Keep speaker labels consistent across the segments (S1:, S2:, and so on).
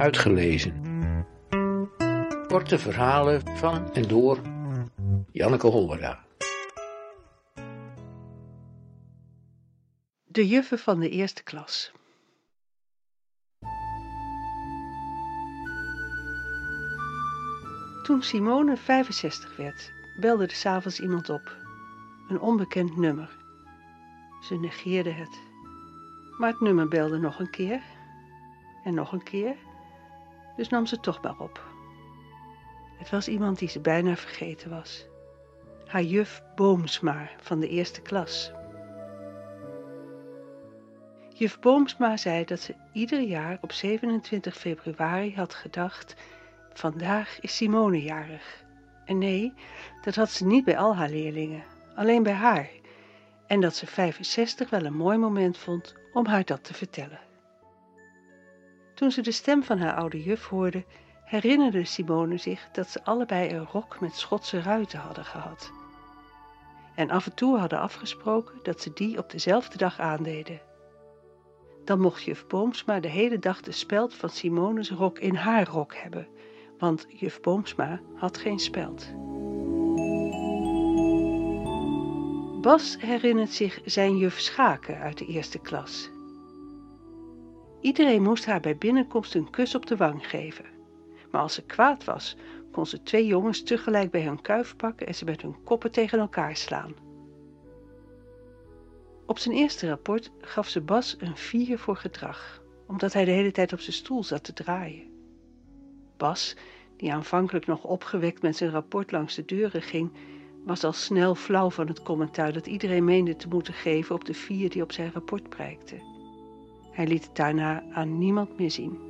S1: Uitgelezen. Korte verhalen van en door Janneke Hollera.
S2: De juffen van de eerste klas. Toen Simone 65 werd, belde er s'avonds iemand op. Een onbekend nummer. Ze negeerde het. Maar het nummer belde nog een keer. En nog een keer. Dus nam ze toch maar op. Het was iemand die ze bijna vergeten was. Haar juf Boomsma van de eerste klas. Juf Boomsma zei dat ze ieder jaar op 27 februari had gedacht: vandaag is Simone jarig. En nee, dat had ze niet bij al haar leerlingen, alleen bij haar. En dat ze 65 wel een mooi moment vond om haar dat te vertellen. Toen ze de stem van haar oude juf hoorde, herinnerde Simone zich dat ze allebei een rok met Schotse ruiten hadden gehad. En af en toe hadden afgesproken dat ze die op dezelfde dag aandeden. Dan mocht juf Boomsma de hele dag de speld van Simone's rok in haar rok hebben, want juf Boomsma had geen speld. Bas herinnert zich zijn juf Schaken uit de eerste klas. Iedereen moest haar bij binnenkomst een kus op de wang geven. Maar als ze kwaad was, kon ze twee jongens tegelijk bij hun kuif pakken en ze met hun koppen tegen elkaar slaan. Op zijn eerste rapport gaf ze Bas een 4 voor gedrag, omdat hij de hele tijd op zijn stoel zat te draaien. Bas, die aanvankelijk nog opgewekt met zijn rapport langs de deuren ging, was al snel flauw van het commentaar dat iedereen meende te moeten geven op de vier die op zijn rapport prijkte. Hij liet het daarna aan niemand meer zien.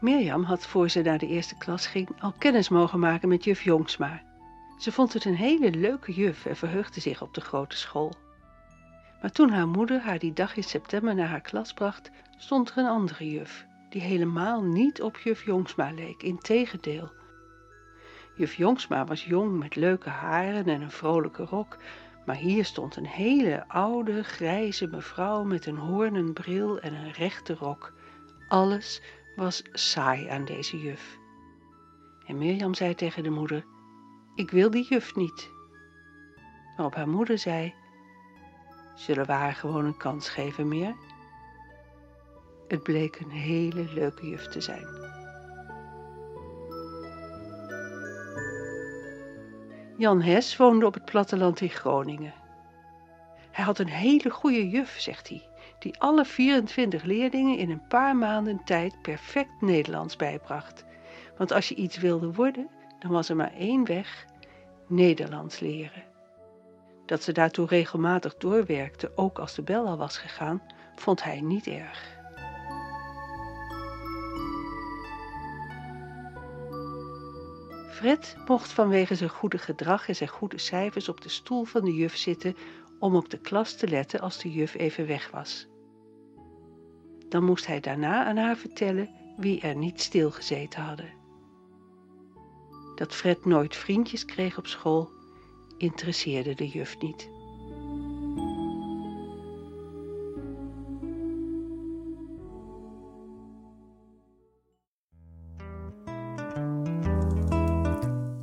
S2: Mirjam had voor ze naar de eerste klas ging al kennis mogen maken met juf Jongsma. Ze vond het een hele leuke juf en verheugde zich op de grote school. Maar toen haar moeder haar die dag in september naar haar klas bracht, stond er een andere juf, die helemaal niet op juf Jongsma leek, integendeel. Juf Jongsma was jong met leuke haren en een vrolijke rok, maar hier stond een hele oude, grijze mevrouw met een hoornen bril en een rechte rok. Alles was saai aan deze juf. En Mirjam zei tegen de moeder, ik wil die juf niet. Waarop haar moeder zei, zullen we haar gewoon een kans geven meer? Het bleek een hele leuke juf te zijn. Jan Hes woonde op het platteland in Groningen. Hij had een hele goede juf, zegt hij, die alle 24 leerlingen in een paar maanden tijd perfect Nederlands bijbracht. Want als je iets wilde worden, dan was er maar één weg: Nederlands leren. Dat ze daartoe regelmatig doorwerkte, ook als de bel al was gegaan, vond hij niet erg. Fred mocht vanwege zijn goede gedrag en zijn goede cijfers op de stoel van de juf zitten om op de klas te letten als de juf even weg was. Dan moest hij daarna aan haar vertellen wie er niet stilgezeten hadden. Dat Fred nooit vriendjes kreeg op school, interesseerde de juf niet.